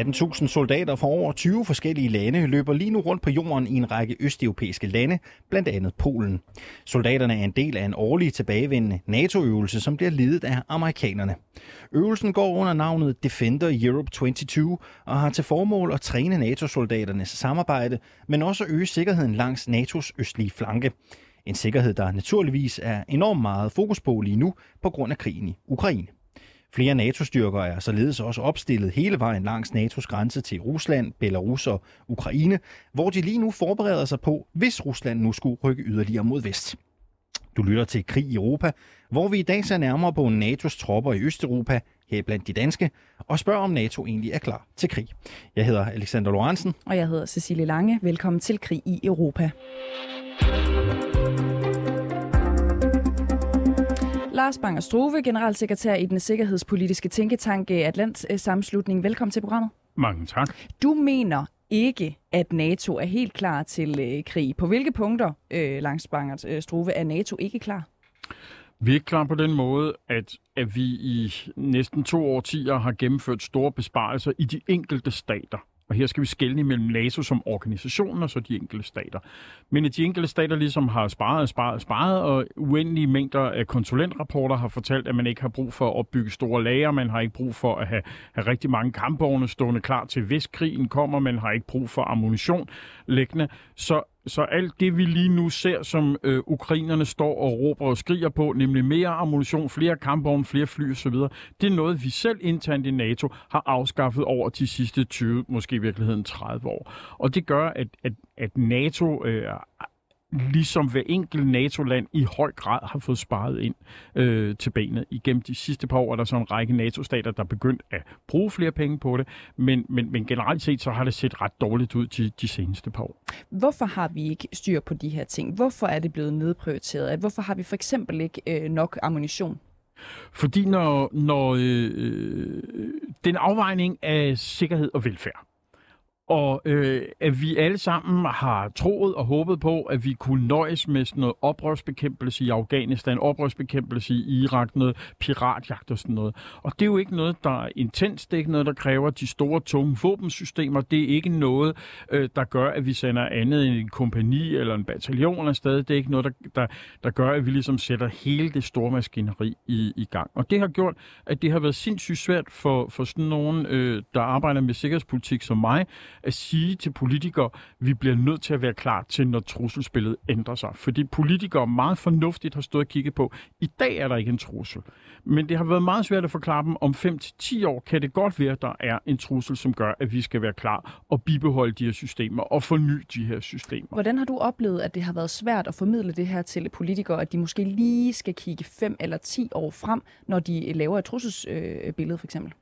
18.000 soldater fra over 20 forskellige lande løber lige nu rundt på jorden i en række østeuropæiske lande, blandt andet Polen. Soldaterne er en del af en årlig tilbagevendende NATO-øvelse, som bliver ledet af amerikanerne. Øvelsen går under navnet Defender Europe 22 og har til formål at træne NATO-soldaternes samarbejde, men også øge sikkerheden langs NATO's østlige flanke. En sikkerhed, der naturligvis er enormt meget fokus på lige nu på grund af krigen i Ukraine. Flere NATO-styrker er således også opstillet hele vejen langs NATO's grænse til Rusland, Belarus og Ukraine, hvor de lige nu forbereder sig på, hvis Rusland nu skulle rykke yderligere mod vest. Du lytter til Krig i Europa, hvor vi i dag ser nærmere på NATO's tropper i Østeuropa, her blandt de danske, og spørger om NATO egentlig er klar til krig. Jeg hedder Alexander Lorentzen. Og jeg hedder Cecilie Lange. Velkommen til Krig i Europa. Lars Banger Struve, generalsekretær i den sikkerhedspolitiske tænketank Atlant Samslutning. Velkommen til programmet. Mange tak. Du mener ikke, at NATO er helt klar til øh, krig. På hvilke punkter, øh, Lars Banger øh, Struve, er NATO ikke klar? Vi er ikke klar på den måde, at, at vi i næsten to årtier har gennemført store besparelser i de enkelte stater. Og her skal vi skelne mellem NATO som organisation og så de enkelte stater. Men at de enkelte stater ligesom har sparet og sparet og sparet, og uendelige mængder af konsulentrapporter har fortalt, at man ikke har brug for at opbygge store lager, man har ikke brug for at have, have rigtig mange kampvogne stående klar til, hvis krigen kommer, man har ikke brug for ammunition liggende. Så så alt det, vi lige nu ser, som øh, ukrainerne står og råber og skriger på, nemlig mere ammunition, flere kampvogne, flere fly osv., det er noget, vi selv internt i NATO har afskaffet over de sidste 20, måske i virkeligheden 30 år. Og det gør, at, at, at NATO øh, ligesom hver enkelt NATO-land i høj grad har fået sparet ind øh, til benet. Igennem de sidste par år er der så en række NATO-stater, der er begyndt at bruge flere penge på det, men, men, men generelt set så har det set ret dårligt ud de, de seneste par år. Hvorfor har vi ikke styr på de her ting? Hvorfor er det blevet nedprioriteret? Hvorfor har vi for eksempel ikke øh, nok ammunition? Fordi når, når øh, den afvejning af sikkerhed og velfærd, og øh, at vi alle sammen har troet og håbet på, at vi kunne nøjes med sådan noget oprørsbekæmpelse i Afghanistan, oprørsbekæmpelse i Irak, noget piratjagt og sådan noget. Og det er jo ikke noget, der er intens, det er ikke noget, der kræver de store, tunge våbensystemer, det er ikke noget, øh, der gør, at vi sender andet end en kompani eller en bataljon afsted, det er ikke noget, der, der, der gør, at vi ligesom sætter hele det store maskineri i, i gang. Og det har gjort, at det har været sindssygt svært for, for sådan nogen, øh, der arbejder med sikkerhedspolitik som mig, at sige til politikere, vi bliver nødt til at være klar til, når trusselsbilledet ændrer sig. Fordi politikere meget fornuftigt har stået og kigget på, i dag er der ikke en trussel. Men det har været meget svært at forklare dem, om 5-10 år kan det godt være, at der er en trussel, som gør, at vi skal være klar og bibeholde de her systemer og forny de her systemer. Hvordan har du oplevet, at det har været svært at formidle det her til politikere, at de måske lige skal kigge 5 eller 10 år frem, når de laver et trusselsbillede for eksempel?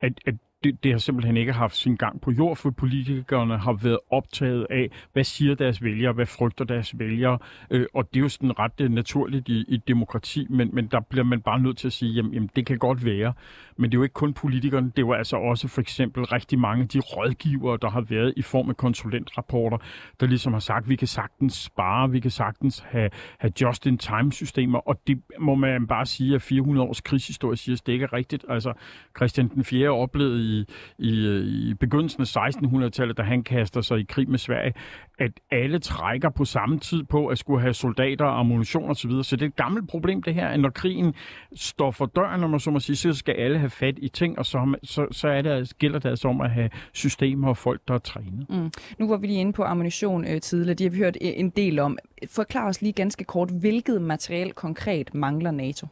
At, at det, det har simpelthen ikke haft sin gang på jord, for politikerne har været optaget af, hvad siger deres vælgere, hvad frygter deres vælgere, øh, og det er jo sådan ret øh, naturligt i, i demokrati, men, men der bliver man bare nødt til at sige, jamen, jamen det kan godt være, men det er jo ikke kun politikerne, det er jo altså også for eksempel rigtig mange af de rådgivere, der har været i form af konsulentrapporter, der ligesom har sagt, vi kan sagtens spare, vi kan sagtens have, have just-in-time-systemer, og det må man bare sige, at 400 års krigshistorie siger, at det ikke er rigtigt. Altså, Christian den 4. oplevede i, i, i begyndelsen af 1600-tallet, da han kaster sig i krig med Sverige, at alle trækker på samme tid på at skulle have soldater, ammunition osv. Så, så det er et gammelt problem det her, at når krigen står for døren, når man så må sige, så skal alle have fat i ting, og så, så, så er det, gælder det altså om at have systemer og folk, der er trænet. Mm. Nu var vi lige inde på ammunition øh, tidligere. De har vi hørt en del om. Forklar os lige ganske kort, hvilket materiel konkret mangler NATO?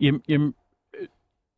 Jamen, jamen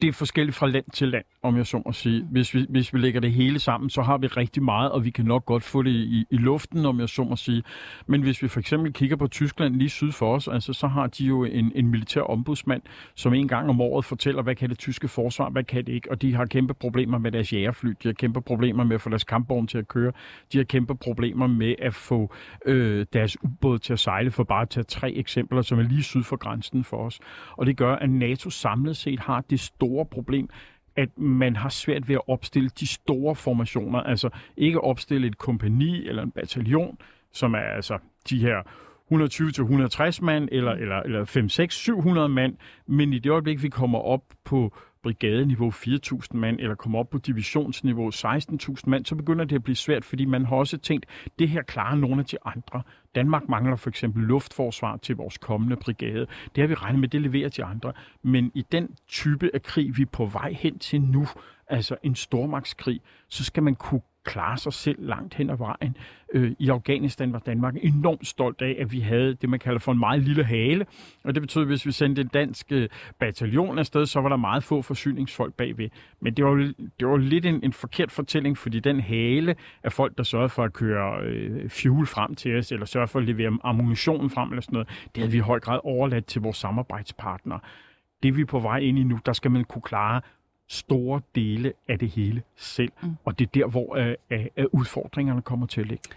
det er forskelligt fra land til land, om jeg så må sige. Hvis vi, hvis vi lægger det hele sammen, så har vi rigtig meget, og vi kan nok godt få det i, i luften, om jeg så må sige. Men hvis vi for eksempel kigger på Tyskland lige syd for os, altså, så har de jo en, en militær ombudsmand, som en gang om året fortæller, hvad kan det tyske forsvar, hvad kan det ikke. Og de har kæmpe problemer med deres jægerfly, de har kæmpe problemer med at få deres kampvogn til at køre, de har kæmpe problemer med at få øh, deres ubåd til at sejle, for bare at tage tre eksempler, som er lige syd for grænsen for os. Og det gør, at NATO samlet set har det store store problem, at man har svært ved at opstille de store formationer, altså ikke opstille et kompani eller en bataljon, som er altså de her 120-160 mand, eller, eller, eller 5, 6, 700 mand, men i det øjeblik, vi kommer op på brigadeniveau 4.000 mand, eller kommer op på divisionsniveau 16.000 mand, så begynder det at blive svært, fordi man har også tænkt, det her klarer nogle af de andre. Danmark mangler for eksempel luftforsvar til vores kommende brigade. Det har vi regnet med, det leverer til andre. Men i den type af krig, vi er på vej hen til nu, altså en stormagtskrig, så skal man kunne klare sig selv langt hen ad vejen. Øh, I Afghanistan var Danmark enormt stolt af, at vi havde det, man kalder for en meget lille hale. Og det betød, at hvis vi sendte en dansk øh, bataljon afsted, så var der meget få forsyningsfolk bagved. Men det var, det var lidt en, en forkert fortælling, fordi den hale af folk, der sørgede for at køre øh, fuel frem til os, eller sørgede for at levere ammunition frem, eller sådan noget, det havde vi i høj grad overladt til vores samarbejdspartnere. Det vi er på vej ind i nu, der skal man kunne klare store dele af det hele selv. Mm. Og det er der, hvor øh, øh, udfordringerne kommer til at ligge.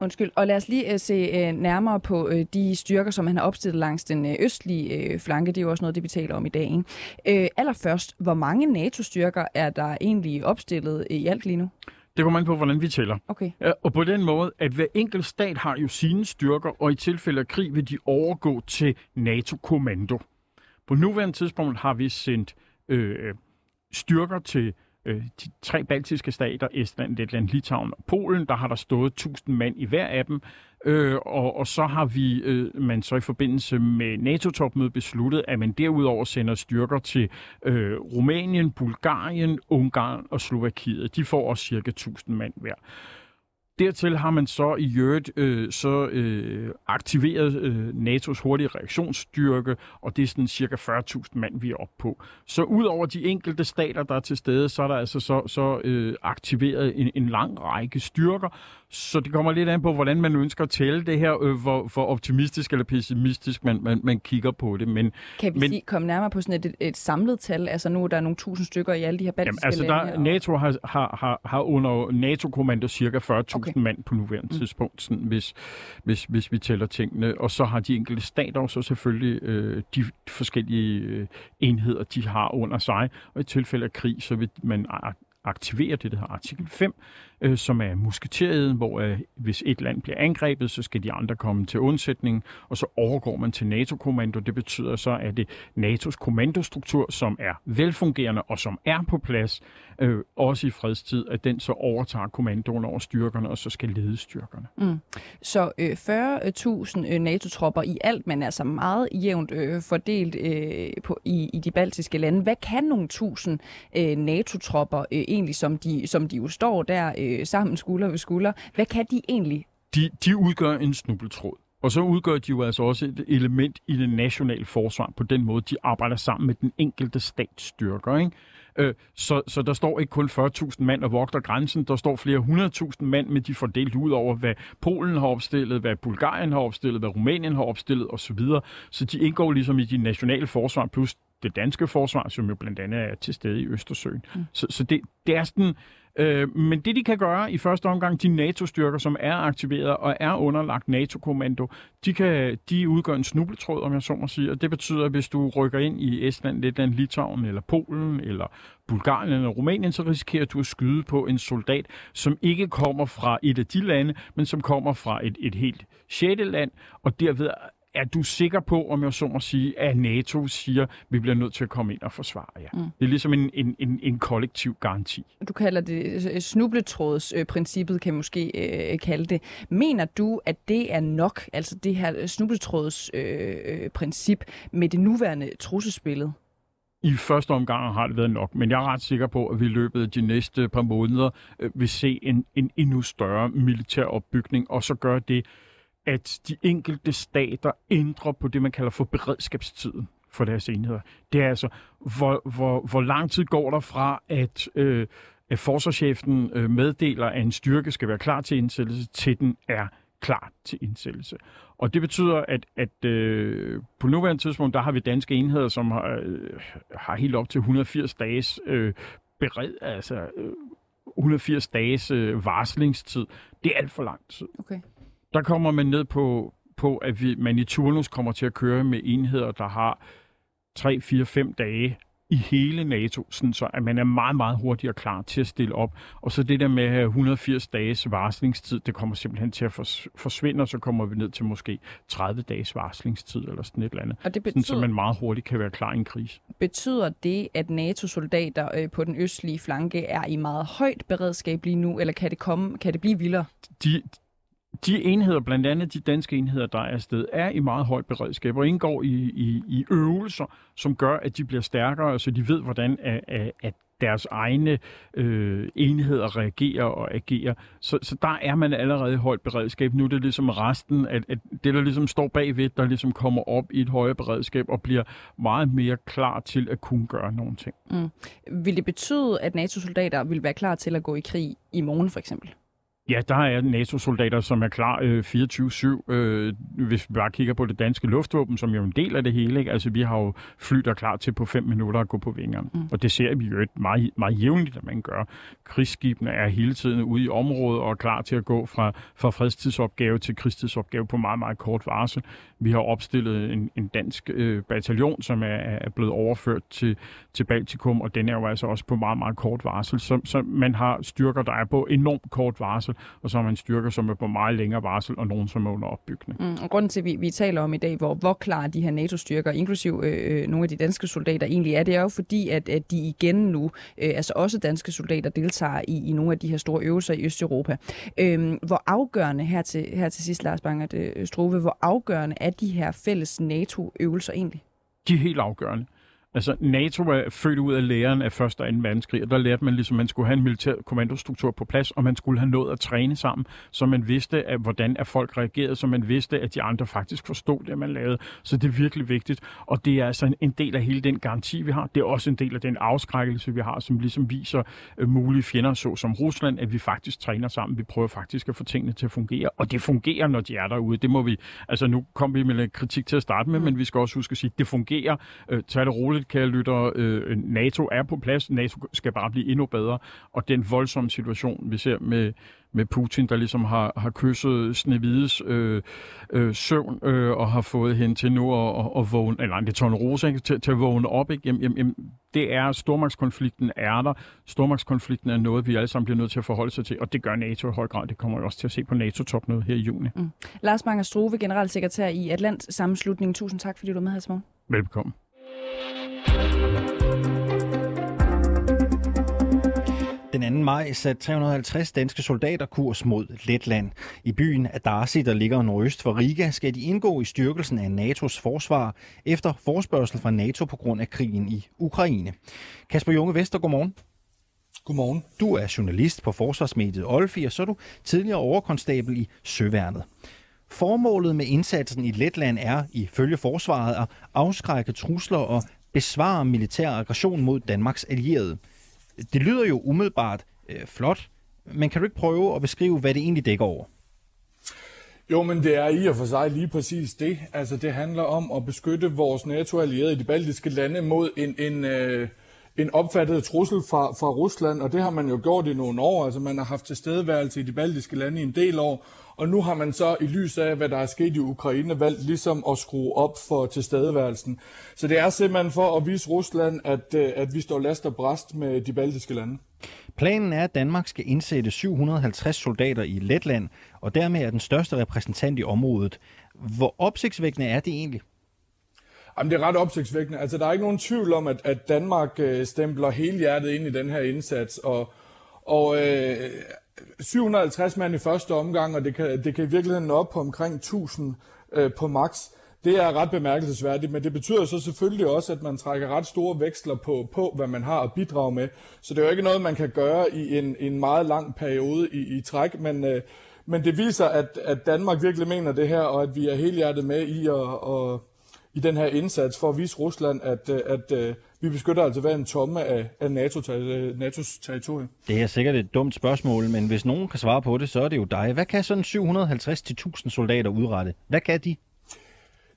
Undskyld. Og lad os lige uh, se uh, nærmere på uh, de styrker, som han har opstillet langs den uh, østlige uh, flanke. Det er jo også noget, det vi taler om i dag. Ikke? Uh, allerførst, hvor mange NATO-styrker er der egentlig opstillet i alt lige nu? Det kommer an på, hvordan vi tæller. Okay. Og på den måde, at hver enkelt stat har jo sine styrker, og i tilfælde af krig vil de overgå til NATO-kommando. På nuværende tidspunkt har vi sendt øh, styrker til øh, de tre baltiske stater, Estland, Letland, Litauen og Polen. Der har der stået 1000 mand i hver af dem. Øh, og, og så har vi, øh, man så i forbindelse med NATO-topmødet besluttet, at man derudover sender styrker til øh, Rumænien, Bulgarien, Ungarn og Slovakiet. De får også cirka 1000 mand hver. Dertil har man så i øvrigt øh, så øh, aktiveret øh, NATO's hurtige reaktionsstyrke, og det er sådan cirka 40.000 mand, vi er oppe på. Så ud over de enkelte stater, der er til stede, så er der altså så, så øh, aktiveret en, en lang række styrker, så det kommer lidt an på, hvordan man ønsker at tælle det her, øh, hvor, hvor optimistisk eller pessimistisk man, man, man kigger på det. Men, kan vi men, sige, komme nærmere på sådan et, et, et samlet tal? Altså nu er der nogle tusind stykker i alle de her baltiske jamen, altså lande. Der, NATO har, har, har, har under NATO-kommando cirka 40.000 okay. Mand på nuværende mm. tidspunkt, sådan, hvis, hvis, hvis vi tæller tingene. Og så har de enkelte stater så selvfølgelig øh, de forskellige øh, enheder, de har under sig. Og i tilfælde af krig, så vil man aktivere det, der hedder artikel 5, øh, som er musketeriet, hvor øh, hvis et land bliver angrebet, så skal de andre komme til undsætning, og så overgår man til NATO-kommando. Det betyder så, at det NATO's kommandostruktur, som er velfungerende og som er på plads, øh, også i fredstid, at den så overtager kommandoen over styrkerne, og så skal lede styrkerne. Mm. Så øh, 40.000 øh, NATO-tropper i alt, men altså meget jævnt øh, fordelt øh, på, i, i de baltiske lande. Hvad kan nogle tusind øh, NATO-tropper øh, egentlig, som de, som de jo står der øh, sammen skulder ved skulder. Hvad kan de egentlig? De, de udgør en snubletråd. Og så udgør de jo altså også et element i det nationale forsvar på den måde, de arbejder sammen med den enkelte statsstyrker. Ikke? Øh, så, så der står ikke kun 40.000 mand og vogter grænsen, der står flere hundredtusind mand, men de fordelt ud over, hvad Polen har opstillet, hvad Bulgarien har opstillet, hvad Rumænien har opstillet osv. Så de indgår ligesom i de nationale forsvar, plus det danske forsvar, som jo blandt andet er til stede i Østersøen. Mm. Så, så det, det er sådan Øh, men det, de kan gøre i første omgang, de NATO-styrker, som er aktiveret og er underlagt NATO-kommando, de, kan, de udgør en snubletråd, om jeg så må sige, og det betyder, at hvis du rykker ind i Estland, Letland, Litauen eller Polen eller Bulgarien eller Rumænien, så risikerer du at skyde på en soldat, som ikke kommer fra et af de lande, men som kommer fra et, et helt sjette land, og derved er du sikker på, om jeg så må sige, at NATO siger, at vi bliver nødt til at komme ind og forsvare jer? Mm. Det er ligesom en, en, en, en kollektiv garanti. Du kalder det øh, snubletrådsprincippet, kan måske øh, kalde det. Mener du, at det er nok, altså det her snubletrådsprincip, øh, med det nuværende trusselsbillede? I første omgang har det været nok, men jeg er ret sikker på, at vi i løbet af de næste par måneder øh, vil se en, en endnu større militær opbygning, og så gør det at de enkelte stater ændrer på det, man kalder for beredskabstiden. for deres enheder. Det er altså, hvor, hvor, hvor lang tid går der fra, at, øh, at forsvarschefen øh, meddeler, at en styrke skal være klar til indsættelse, til den er klar til indsættelse. Og det betyder, at, at øh, på nuværende tidspunkt, der har vi danske enheder, som har, øh, har helt op til 180 dages øh, bered, altså øh, 180 dages øh, varslingstid. Det er alt for lang tid. Okay. Der kommer man ned på, på at vi, man i turnus kommer til at køre med enheder, der har 3, 4, 5 dage i hele NATO, sådan så at man er meget, meget hurtigere klar til at stille op. Og så det der med at have 180 dages varslingstid, det kommer simpelthen til at forsvinde, og så kommer vi ned til måske 30 dages varslingstid eller sådan et eller andet. Og det betyder, sådan, så man meget hurtigt kan være klar i en krise. Betyder det, at NATO-soldater øh, på den østlige flanke er i meget højt beredskab lige nu, eller kan det, komme, kan det blive vildere? De, de enheder, blandt andet de danske enheder, der er afsted, er i meget højt beredskab og indgår i, i, i øvelser, som gør, at de bliver stærkere, så de ved, hvordan at, at deres egne øh, enheder reagerer og agerer. Så, så der er man allerede i højt beredskab. Nu er det ligesom resten, at, at det, der ligesom står bagved, der ligesom kommer op i et højere beredskab og bliver meget mere klar til at kunne gøre nogle ting. Mm. Vil det betyde, at NATO-soldater vil være klar til at gå i krig i morgen for eksempel? Ja, der er NATO-soldater, som er klar øh, 24-7. Øh, hvis vi bare kigger på det danske luftvåben, som jo er en del af det hele. Ikke? Altså, vi har jo fly, der er klar til på fem minutter at gå på vingerne. Mm. Og det ser vi jo et meget, meget jævnligt, at man gør. Krigsskibene er hele tiden ude i området og er klar til at gå fra, fra fredstidsopgave til krigstidsopgave på meget, meget kort varsel. Vi har opstillet en, en dansk øh, bataljon, som er, er blevet overført til, til Baltikum, og den er jo altså også på meget, meget kort varsel. Så, så man har styrker, der er på enormt kort varsel, og så har man styrker, som er på meget længere varsel, og nogen, som er under opbygning. Mm, og grunden til, at vi, vi taler om i dag, hvor, hvor klar de her NATO-styrker, inklusiv øh, øh nogle af de danske soldater egentlig er, det er jo fordi, at, at de igen nu, øh, altså også danske soldater, deltager i, i nogle af de her store øvelser i Østeuropa. Øh, hvor afgørende her til, her til sidst, Lars Bangert øh, Struve, hvor afgørende er de her fælles NATO-øvelser egentlig? De er helt afgørende. Altså, NATO er født ud af læren af 1. og 2. verdenskrig, og der lærte man ligesom, at man skulle have en militær kommandostruktur på plads, og man skulle have nået at træne sammen, så man vidste, at, hvordan er folk reagerede, så man vidste, at de andre faktisk forstod det, man lavede. Så det er virkelig vigtigt, og det er altså en, en del af hele den garanti, vi har. Det er også en del af den afskrækkelse, vi har, som ligesom viser uh, mulige fjender, så som Rusland, at vi faktisk træner sammen. Vi prøver faktisk at få tingene til at fungere, og det fungerer, når de er derude. Det må vi, altså nu kom vi med kritik til at starte med, mm. men vi skal også huske at sige, at det fungerer. Uh, tag det roligt, kære lytter. Øh, NATO er på plads. NATO skal bare blive endnu bedre. Og den voldsomme situation, vi ser med, med Putin, der ligesom har, har kysset Snevides øh, øh, søvn øh, og har fået hende til nu at, at, at vågne, eller det er Rosa, ikke? Til, til at vågne op. Ikke? Jamen, jamen, det er, stormagtskonflikten er der. Stormagtskonflikten er noget, vi alle sammen bliver nødt til at forholde sig til, og det gør NATO i høj grad. Det kommer vi også til at se på NATO-topmødet her i juni. Mm. Lars Manger Struve, generalsekretær i Atlant Sammenslutningen. Tusind tak, fordi du er med her i morgen. Velkommen. Maj satte 350 danske soldater kurs mod Letland. I byen Adarsi, der ligger nordøst for Riga, skal de indgå i styrkelsen af NATO's forsvar efter forspørgsel fra NATO på grund af krigen i Ukraine. Kasper Junge Vester, godmorgen. Godmorgen. Du er journalist på forsvarsmediet Olfi, og så er du tidligere overkonstabel i Søværnet. Formålet med indsatsen i Letland er, ifølge forsvaret, at afskrække trusler og besvare militær aggression mod Danmarks allierede. Det lyder jo umiddelbart øh, flot, men kan du ikke prøve at beskrive, hvad det egentlig dækker over? Jo, men det er i og for sig lige præcis det. Altså, det handler om at beskytte vores NATO-allierede i de baltiske lande mod en, en, øh, en opfattet trussel fra, fra Rusland, og det har man jo gjort i nogle år. Altså, man har haft tilstedeværelse i de baltiske lande i en del år, og nu har man så i lys af, hvad der er sket i Ukraine, valgt ligesom at skrue op for tilstedeværelsen. Så det er simpelthen for at vise Rusland, at, øh, at vi står last og bræst med de baltiske lande. Planen er, at Danmark skal indsætte 750 soldater i Letland, og dermed er den største repræsentant i området. Hvor opsigtsvækkende er det egentlig? Jamen, det er ret opsigtsvækkende. Altså, der er ikke nogen tvivl om, at, at Danmark øh, stempler hele hjertet ind i den her indsats, og, og øh, 750 mand i første omgang, og det kan, det kan i virkeligheden nå op på omkring 1000 øh, på max. Det er ret bemærkelsesværdigt, men det betyder så selvfølgelig også, at man trækker ret store veksler på, på hvad man har at bidrage med. Så det er jo ikke noget, man kan gøre i en, en meget lang periode i, i træk, men, øh, men det viser, at, at Danmark virkelig mener det her, og at vi er helhjertet med i at, og, i den her indsats for at vise Rusland, at, øh, at, at vi beskytter altså hver en tomme af, af NATO, øh, NATO's territorium. Det er sikkert et dumt spørgsmål, men hvis nogen kan svare på det, så er det jo dig. Hvad kan sådan 750-1000 soldater udrette? Hvad kan de?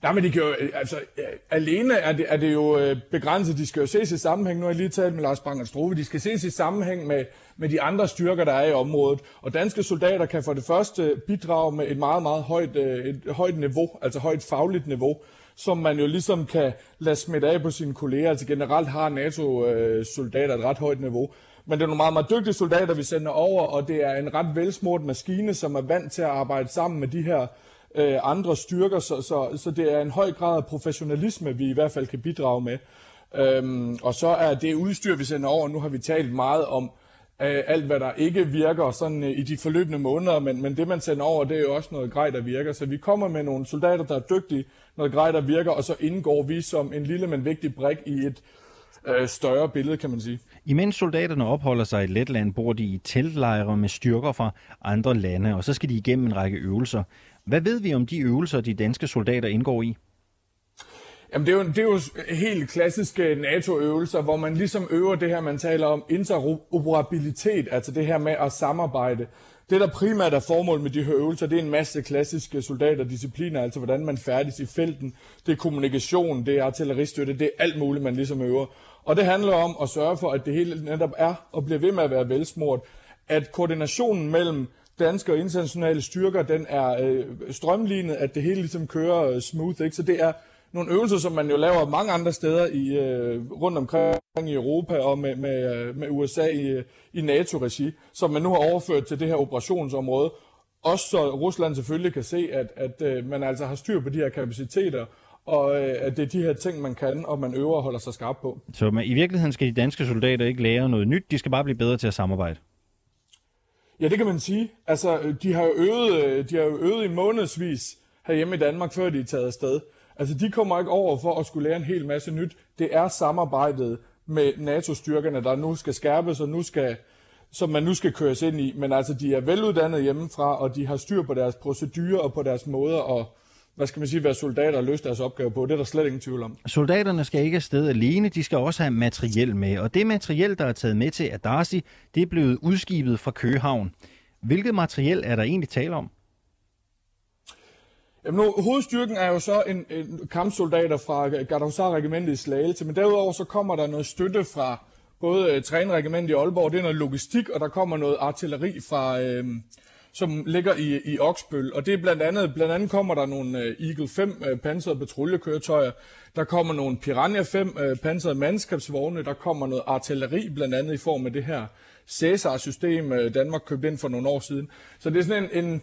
Nej, men de kan jo, øh, altså, øh, alene er det, er det jo øh, begrænset. De skal jo ses i sammenhæng. Nu har jeg lige talt med Lars Branger Struve. De skal ses i sammenhæng med, med de andre styrker, der er i området. Og danske soldater kan for det første bidrage med et meget, meget højt, et højt niveau, altså højt fagligt niveau, som man jo ligesom kan lade smitte af på sine kolleger. Altså generelt har NATO-soldater et ret højt niveau. Men det er nogle meget, meget dygtige soldater, vi sender over, og det er en ret velsmurt maskine, som er vant til at arbejde sammen med de her øh, andre styrker, så, så, så det er en høj grad af professionalisme, vi i hvert fald kan bidrage med. Øhm, og så er det udstyr, vi sender over, nu har vi talt meget om øh, alt, hvad der ikke virker sådan øh, i de forløbende måneder, men, men det, man sender over, det er jo også noget grej, der virker. Så vi kommer med nogle soldater, der er dygtige, noget grej, der virker, og så indgår vi som en lille, men vigtig brik i et øh, større billede, kan man sige. Imens soldaterne opholder sig i Letland, bor de i teltlejre med styrker fra andre lande, og så skal de igennem en række øvelser. Hvad ved vi om de øvelser, de danske soldater indgår i? Jamen, det er, jo, det er jo helt klassiske NATO-øvelser, hvor man ligesom øver det her, man taler om interoperabilitet, altså det her med at samarbejde. Det, der primært er formål med de her øvelser, det er en masse klassiske soldaterdiscipliner, altså hvordan man færdes i felten, det er kommunikation, det er artilleristøtte, det er alt muligt, man ligesom øver. Og det handler om at sørge for, at det hele netop er og bliver ved med at være velsmurt, at koordinationen mellem danske og internationale styrker, den er øh, strømlignet, at det hele ligesom kører øh, smooth. Ikke? Så det er nogle øvelser, som man jo laver mange andre steder i øh, rundt omkring i Europa og med, med, øh, med USA i, øh, i NATO-regi, som man nu har overført til det her operationsområde. Også så Rusland selvfølgelig kan se, at, at øh, man altså har styr på de her kapaciteter, og øh, at det er de her ting, man kan, og man øver og holder sig skarp på. Så men i virkeligheden skal de danske soldater ikke lære noget nyt, de skal bare blive bedre til at samarbejde? Ja, det kan man sige. Altså, øh, de har jo øvet, øh, de har jo øvet i månedsvis herhjemme i Danmark, før de er taget afsted. Altså, de kommer ikke over for at skulle lære en hel masse nyt. Det er samarbejdet med NATO-styrkerne, der nu skal skærpes, og nu skal, som man nu skal køres ind i. Men altså, de er veluddannede hjemmefra, og de har styr på deres procedurer og på deres måder at hvad skal man sige, være soldater og løse deres opgave på. Det er der slet ingen tvivl om. Soldaterne skal ikke afsted alene, de skal også have materiel med. Og det materiel, der er taget med til Adarsi, det er blevet udskibet fra Køgehavn. Hvilket materiel er der egentlig tale om? Jamen nu, hovedstyrken er jo så en, en kampsoldater fra Gardehusar-regimentet i Slagelse, men derudover så kommer der noget støtte fra både uh, træneregimentet i Aalborg, det er noget logistik, og der kommer noget artilleri fra, øh, som ligger i, i Oksbøl. Og det er blandt andet, blandt andet kommer der nogle øh, Eagle 5 øh, pansrede patruljekøretøjer, der kommer nogle Piranha 5 øh, pansrede mandskabsvogne, der kommer noget artilleri, blandt andet i form af det her Cæsar-system, Danmark købte ind for nogle år siden. Så det er sådan en, en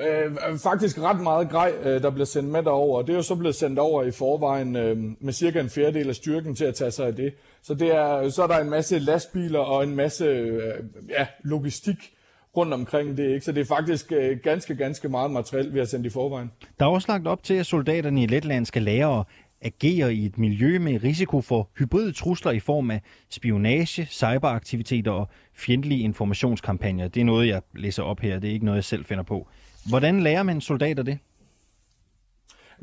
Øh, faktisk ret meget grej, øh, der bliver sendt med derover. Det er jo så blevet sendt over i forvejen øh, med cirka en fjerdedel af styrken til at tage sig af det. Så, det er, så er der en masse lastbiler og en masse øh, ja, logistik rundt omkring det. Ikke? Så det er faktisk øh, ganske, ganske meget materiel, vi har sendt i forvejen. Der er også lagt op til, at soldaterne i Letland skal lære at agere i et miljø med risiko for hybride trusler i form af spionage, cyberaktiviteter og fjendtlige informationskampagner. Det er noget, jeg læser op her. Det er ikke noget, jeg selv finder på. Hvordan lærer man soldater det?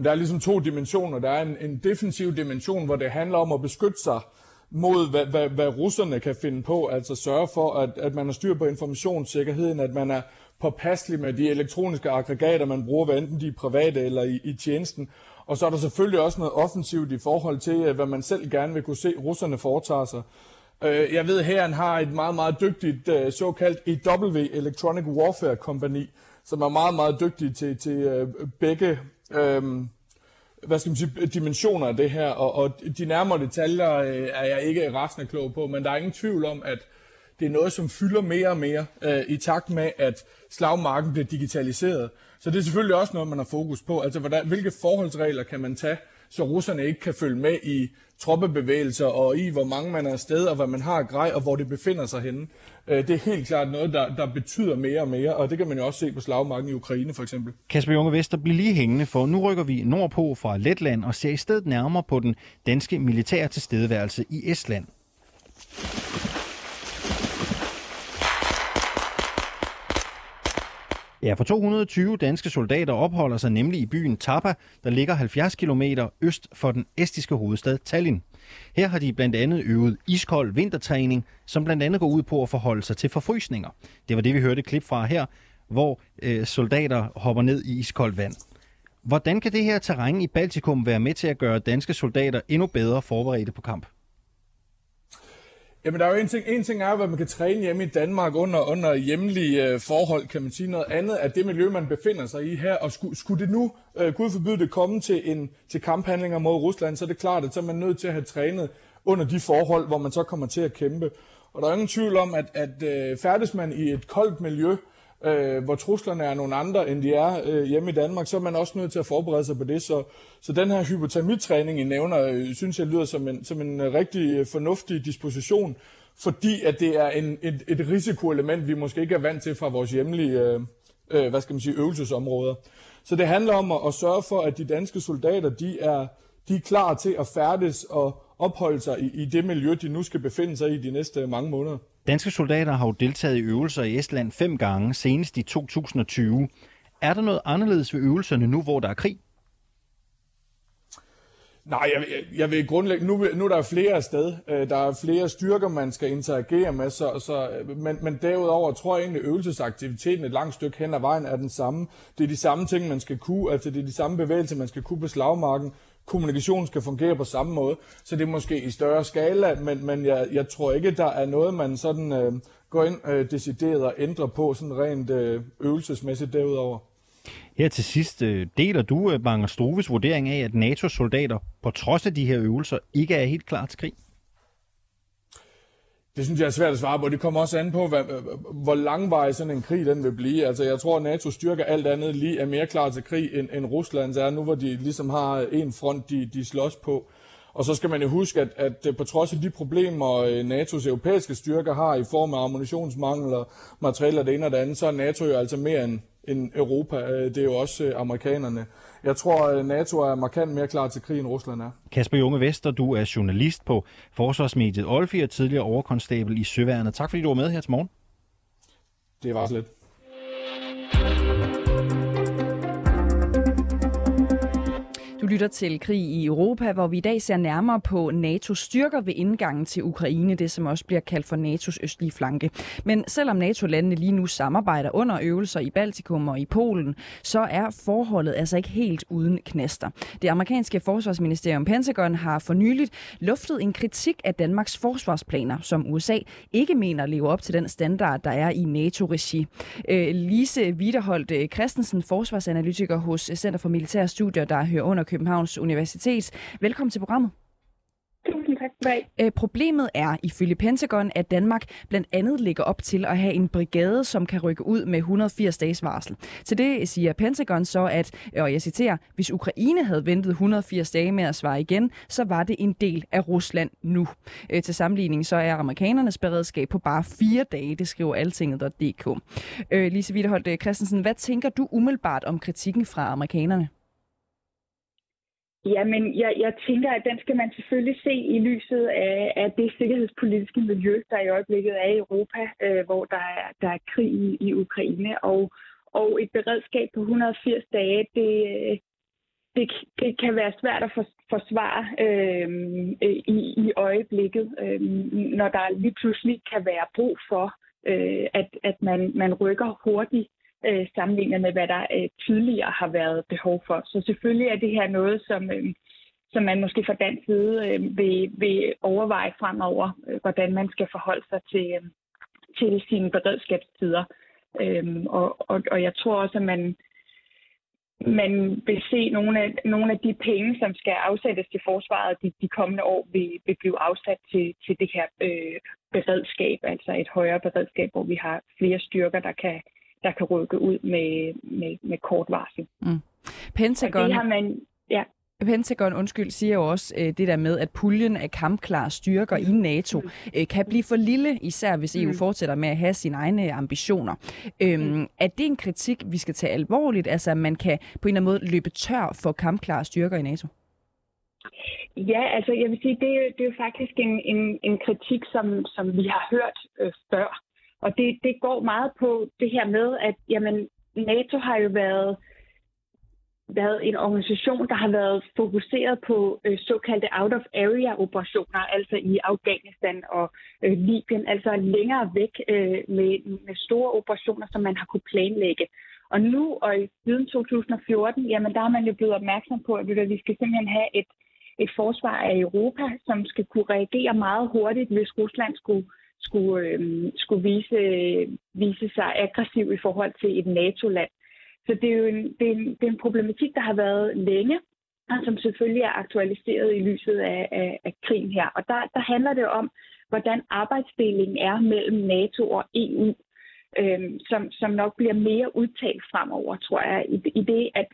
Der er ligesom to dimensioner. Der er en, en defensiv dimension, hvor det handler om at beskytte sig mod, hvad, hvad, hvad russerne kan finde på. Altså sørge for, at, at man har styr på informationssikkerheden, at man er påpasselig med de elektroniske aggregater, man bruger, hvad enten de er private eller i, i tjenesten. Og så er der selvfølgelig også noget offensivt i forhold til, øh, hvad man selv gerne vil kunne se, russerne foretager sig. Øh, jeg ved, at herren har et meget, meget dygtigt øh, såkaldt EW, Electronic Warfare Company, som er meget, meget dygtig til, til begge øh, hvad skal man sige, dimensioner af det her, og, og de nærmere detaljer øh, er jeg ikke resten klog på, men der er ingen tvivl om, at det er noget, som fylder mere og mere øh, i takt med, at slagmarken bliver digitaliseret. Så det er selvfølgelig også noget, man har fokus på. Altså, hvordan, hvilke forholdsregler kan man tage, så russerne ikke kan følge med i troppebevægelser og i, hvor mange man er afsted, og hvad man har grej, og hvor det befinder sig henne. Øh, det er helt klart noget, der, der betyder mere og mere, og det kan man jo også se på slagmarken i Ukraine for eksempel. Kasper Junge Vester, bliver lige hængende, for nu rykker vi nordpå fra Letland og ser i stedet nærmere på den danske militære tilstedeværelse i Estland. Ja, for 220 danske soldater opholder sig nemlig i byen Tapa, der ligger 70 km øst for den estiske hovedstad Tallinn. Her har de blandt andet øvet iskold vintertræning, som blandt andet går ud på at forholde sig til forfrysninger. Det var det, vi hørte et klip fra her, hvor øh, soldater hopper ned i iskoldt vand. Hvordan kan det her terræn i Baltikum være med til at gøre danske soldater endnu bedre forberedte på kamp? Jamen, der er jo en ting, en ting er, hvad man kan træne hjemme i Danmark under, under hjemlige øh, forhold, kan man sige. Noget andet er det miljø, man befinder sig i her. Og skulle, skulle det nu, øh, gud forbyde det, komme til, en, til kamphandlinger mod Rusland, så er det klart, at så er man nødt til at have trænet under de forhold, hvor man så kommer til at kæmpe. Og der er ingen tvivl om, at, at øh, færdes man i et koldt miljø, øh, hvor truslerne er nogle andre, end de er øh, hjemme i Danmark, så er man også nødt til at forberede sig på det. Så, så den her hypotermitræning, I nævner, øh, synes jeg lyder som en, som en øh, rigtig øh, fornuftig disposition, fordi at det er en, et, et risikoelement, vi måske ikke er vant til fra vores hjemlige øh, øh, hvad skal man sige, øvelsesområder. Så det handler om at, at sørge for, at de danske soldater, de er, de er klar til at færdes og opholde sig i, i det miljø, de nu skal befinde sig i de næste mange måneder. Danske soldater har jo deltaget i øvelser i Estland fem gange, senest i 2020. Er der noget anderledes ved øvelserne nu, hvor der er krig? Nej, jeg, jeg, jeg vil grundlæggende... Nu, nu er der flere sted. Øh, der er flere styrker, man skal interagere med, så, så, øh, men, men derudover tror jeg egentlig, at øvelsesaktiviteten et langt stykke hen ad vejen er den samme. Det er de samme ting, man skal kunne, altså det er de samme bevægelser, man skal kunne på slagmarken kommunikation skal fungere på samme måde, så det er måske i større skala, men, men jeg, jeg tror ikke, der er noget, man sådan øh, går ind øh, decideret og ændrer på sådan rent øh, øvelsesmæssigt derudover. Her til sidst, øh, deler du øh, Banger Stoves vurdering af, at NATO-soldater på trods af de her øvelser ikke er helt klar til krig? Det synes jeg er svært at svare på. Det kommer også an på, hvad, hvor langvarig sådan en krig den vil blive. Altså, jeg tror, at NATO styrker alt andet lige er mere klar til krig, end, end Rusland er nu, hvor de ligesom har en front, de, de slås på. Og så skal man jo huske, at, at øh, på trods af de problemer, øh, NATO's europæiske styrker har i form af ammunitionsmangel og materialer det ene og det andet, så er NATO jo altså mere end, end Europa. Øh, det er jo også øh, amerikanerne. Jeg tror, at NATO er markant mere klar til krig, end Rusland er. Kasper Junge Vester, du er journalist på Forsvarsmediet Olfi og tidligere overkonstabel i Søværnet. Tak fordi du var med her til morgen. Det var så lidt. Du lytter til Krig i Europa, hvor vi i dag ser nærmere på NATO's styrker ved indgangen til Ukraine, det som også bliver kaldt for NATO's østlige flanke. Men selvom NATO-landene lige nu samarbejder under øvelser i Baltikum og i Polen, så er forholdet altså ikke helt uden knaster. Det amerikanske forsvarsministerium Pentagon har for nyligt luftet en kritik af Danmarks forsvarsplaner, som USA ikke mener lever op til den standard, der er i NATO-regi. Øh, Lise Wiederholdt Christensen, forsvarsanalytiker hos Center for Militære Studier, der hører under Københavns Universitet. Velkommen til programmet. Tusind tak skal øh, Problemet er, ifølge Pentagon, at Danmark blandt andet ligger op til at have en brigade, som kan rykke ud med 180 dages varsel. Til det siger Pentagon så, at, og jeg citerer, hvis Ukraine havde ventet 180 dage med at svare igen, så var det en del af Rusland nu. Øh, til sammenligning så er amerikanernes beredskab på bare fire dage, det skriver altinget.dk. Øh, Lise Wiederholt Christensen, hvad tænker du umiddelbart om kritikken fra amerikanerne? Jamen, jeg, jeg tænker, at den skal man selvfølgelig se i lyset af, af det sikkerhedspolitiske miljø, der i øjeblikket er i Europa, øh, hvor der er, der er krig i, i Ukraine. Og, og et beredskab på 180 dage, det, det, det kan være svært at for, forsvare øh, i, i øjeblikket, øh, når der lige pludselig kan være brug for, øh, at, at man, man rykker hurtigt øh, sammenlignet med, hvad der øh, tidligere har været behov for. Så selvfølgelig er det her noget, som, øh, som man måske fra dansk side øh, vil, vil overveje fremover, øh, hvordan man skal forholde sig til, øh, til sine beredskabstider. Øh, og, og, og jeg tror også, at man, man vil se nogle af, nogle af de penge, som skal afsættes til forsvaret de, de kommende år, vil, vil blive afsat til, til det her øh, beredskab, altså et højere beredskab, hvor vi har flere styrker, der kan, der kan rykke ud med, med, med kort varsel. Mm. Pentagon... Og det har man, ja. Pentagon, undskyld, siger jo også øh, det der med, at puljen af kampklare styrker i NATO mm. øh, kan blive for lille, især hvis EU mm. fortsætter med at have sine egne ambitioner. Øhm, mm. Er det en kritik, vi skal tage alvorligt? Altså, at man kan på en eller anden måde løbe tør for kampklare styrker i NATO? Ja, altså jeg vil sige, det, det er jo faktisk en, en, en kritik, som, som vi har hørt øh, før. Og det, det går meget på det her med, at jamen, NATO har jo været været en organisation, der har været fokuseret på øh, såkaldte out-of-area-operationer, altså i Afghanistan og øh, Libyen, altså længere væk øh, med, med store operationer, som man har kunne planlægge. Og nu og siden 2014, jamen der er man jo blevet opmærksom på, at vi skal simpelthen have et, et forsvar af Europa, som skal kunne reagere meget hurtigt, hvis Rusland skulle, skulle, øh, skulle vise, vise sig aggressiv i forhold til et NATO-land. Så det er jo en, det er en, det er en problematik, der har været længe, og som selvfølgelig er aktualiseret i lyset af, af, af krigen her. Og der, der handler det om, hvordan arbejdsdelingen er mellem NATO og EU, øh, som, som nok bliver mere udtalt fremover, tror jeg, i, i det, at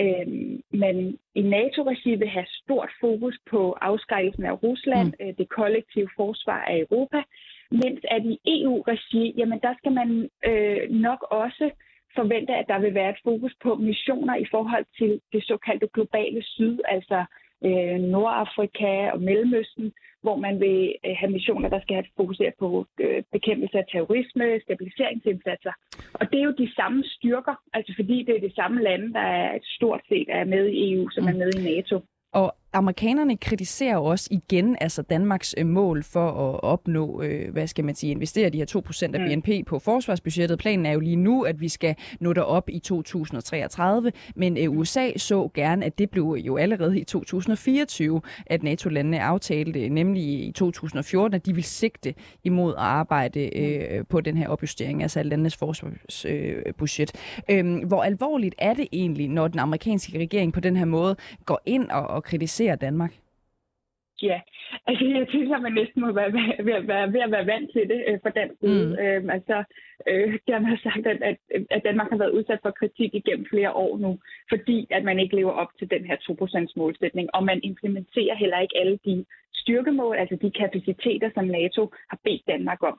øhm, man i NATO-regi vil have stort fokus på afskrækkelsen af Rusland, mm. øh, det kollektive forsvar af Europa, mens at i EU-regi, jamen der skal man øh, nok også forvente, at der vil være et fokus på missioner i forhold til det såkaldte globale syd, altså øh, Nordafrika og Mellemøsten, hvor man vil øh, have missioner, der skal have fokuseret på øh, bekæmpelse af terrorisme, stabiliseringsindsatser. Og det er jo de samme styrker, altså fordi det er de samme lande, der er et stort set er med i EU, som er med i NATO. Og amerikanerne kritiserer også igen altså Danmarks øh, mål for at opnå, øh, hvad skal man sige, investere de her 2% af BNP mm. på forsvarsbudgettet. Planen er jo lige nu, at vi skal nå derop i 2033, men øh, USA så gerne, at det blev jo allerede i 2024, at NATO-landene aftalte, nemlig i 2014, at de vil sigte imod at arbejde øh, på den her opjustering, altså landenes forsvarsbudget. Øh, hvor alvorligt er det egentlig, når den amerikanske regering på den her måde går ind og, og kritiserer ser Danmark? Ja, altså jeg synes, at man næsten må være ved, at være, ved at være vant til det øh, for den side. Mm. Øhm, altså, øh, gerne har sagt, at, at, at Danmark har været udsat for kritik igennem flere år nu, fordi at man ikke lever op til den her 2% målsætning, og man implementerer heller ikke alle de styrkemål, altså de kapaciteter, som NATO har bedt Danmark om.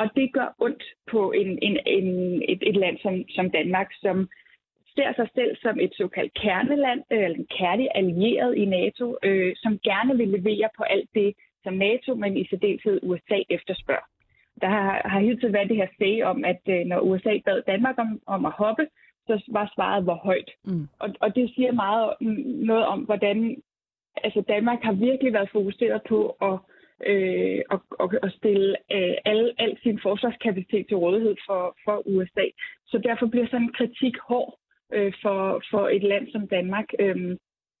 Og det gør ondt på en, en, en, et, et land som, som Danmark, som ser sig selv som et såkaldt kerneland, øh, eller en kærlig allieret i NATO, øh, som gerne vil levere på alt det, som NATO, men i særdeleshed USA efterspørger. Der har, har hele tiden været det her sag om, at øh, når USA bad Danmark om, om at hoppe, så var svaret hvor højt. Mm. Og, og det siger meget noget om, hvordan altså Danmark har virkelig været fokuseret på at, øh, at, at, at stille øh, al, al sin forsvarskapacitet til rådighed for, for USA. Så derfor bliver sådan en kritik hård øh, for, for et land som Danmark. Øh,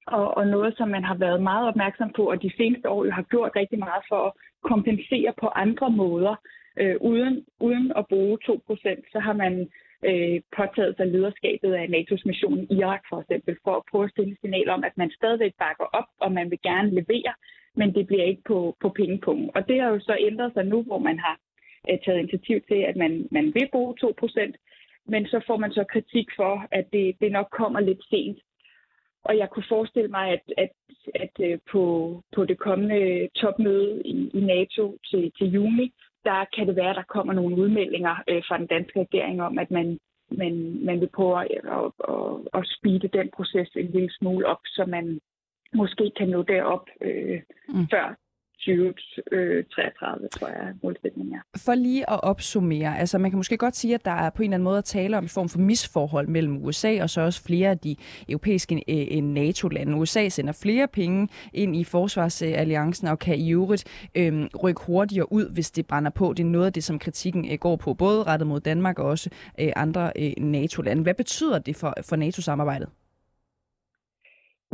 og, og noget, som man har været meget opmærksom på, og de seneste år jo har gjort rigtig meget for at kompensere på andre måder. Øh, uden, uden at bruge 2%, så har man øh, påtaget sig lederskabet af NATO's mission i Irak for eksempel, for at prøve at stille signal om, at man stadigvæk bakker op, og man vil gerne levere, men det bliver ikke på, på pengepunkten. Og det har jo så ændret sig nu, hvor man har øh, taget initiativ til, at man, man vil bruge 2%, men så får man så kritik for, at det, det nok kommer lidt sent. Og jeg kunne forestille mig, at, at, at øh, på, på det kommende topmøde i, i NATO til, til juni, der kan det være, at der kommer nogle udmeldinger øh, fra den danske regering om, at man, man, man vil prøve at, at, at, at speede den proces en lille smule op, så man måske kan nå derop øh, mm. før 2033, øh, tror jeg, målsætningen er. For lige at opsummere, altså man kan måske godt sige, at der er på en eller anden måde at tale om en form for misforhold mellem USA og så også flere af de europæiske øh, NATO-lande. USA sender flere penge ind i forsvarsalliancen og kan i øvrigt øh, rykke hurtigere ud, hvis det brænder på. Det er noget af det, som kritikken øh, går på, både rettet mod Danmark og også øh, andre øh, NATO-lande. Hvad betyder det for, for NATO-samarbejdet?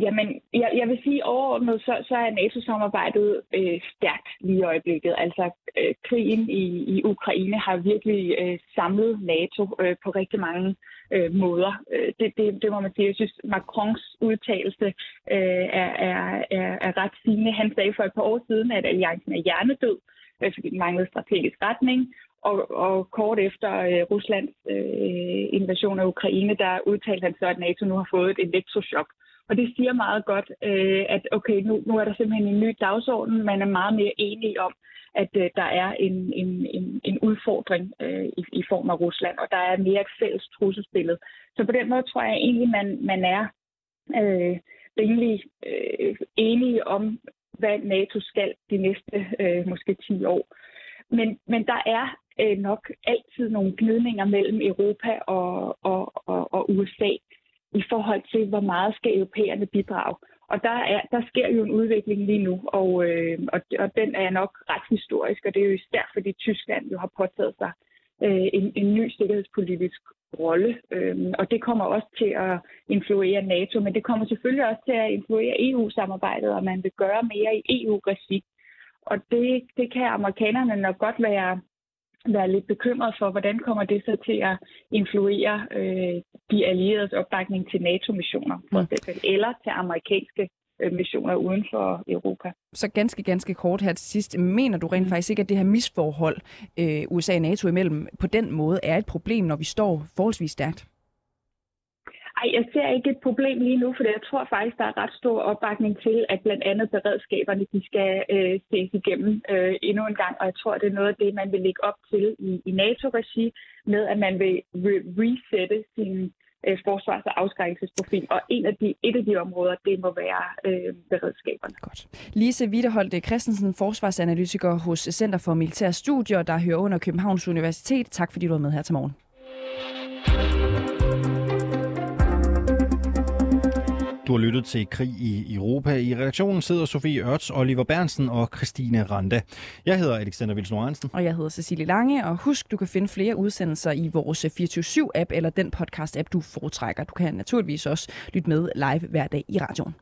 Jamen, jeg, jeg vil sige overordnet, så, så er NATO-samarbejdet øh, stærkt lige i øjeblikket. Altså, øh, krigen i, i Ukraine har virkelig øh, samlet NATO øh, på rigtig mange øh, måder. Øh, det, det, det må man sige. Jeg synes, Macrons udtalelse øh, er, er, er, er ret sigende. Han sagde for et par år siden, at alliancen er hjernedød, øh, fordi den manglede strategisk retning. Og, og kort efter øh, Ruslands øh, invasion af Ukraine, der udtalte han så, at NATO nu har fået et elektroschok. Og det siger meget godt, øh, at okay, nu, nu er der simpelthen en ny dagsorden. Man er meget mere enige om, at øh, der er en, en, en, en udfordring øh, i, i form af Rusland, og der er mere et fælles trusselsbillede. Så på den måde tror jeg egentlig, man, man er øh, rimelig øh, enige om, hvad NATO skal de næste øh, måske 10 år. Men, men der er øh, nok altid nogle gnidninger mellem Europa og, og, og, og USA i forhold til, hvor meget skal europæerne bidrage. Og der, er, der sker jo en udvikling lige nu, og, øh, og, og den er nok ret historisk, og det er jo især fordi Tyskland jo har påtaget sig øh, en, en ny sikkerhedspolitisk rolle, øh, og det kommer også til at influere NATO, men det kommer selvfølgelig også til at influere EU-samarbejdet, og man vil gøre mere i EU-regi. Og det, det kan amerikanerne nok godt være, være lidt bekymret for, hvordan kommer det så til at influere øh, de allieredes opbakning til NATO-missioner, for eksempel, eller til amerikanske øh, missioner uden for Europa. Så ganske, ganske kort her til sidst. Mener du rent faktisk ikke, at det her misforhold øh, USA og NATO imellem på den måde er et problem, når vi står forholdsvis stærkt? Ej, jeg ser ikke et problem lige nu, for jeg tror faktisk, der er ret stor opbakning til, at blandt andet beredskaberne de skal øh, ses igennem øh, endnu en gang, og jeg tror, det er noget af det, man vil lægge op til i, i NATO-regi, med at man vil re- resette sin øh, forsvars- og afskrækkelsesprofil, og en af de, et af de områder, det må være øh, beredskaberne. Godt. Lise Wiederholt Christensen, forsvarsanalytiker hos Center for Militære Studier, der hører under Københavns Universitet. Tak fordi du var med her til morgen. Du har lyttet til Krig i Europa. I redaktionen sidder Sofie Ørts, Oliver Bernsen og Christine Randa. Jeg hedder Alexander Vils Lorentzen. Og jeg hedder Cecilie Lange, og husk, du kan finde flere udsendelser i vores 24-7-app eller den podcast-app, du foretrækker. Du kan naturligvis også lytte med live hver dag i radioen.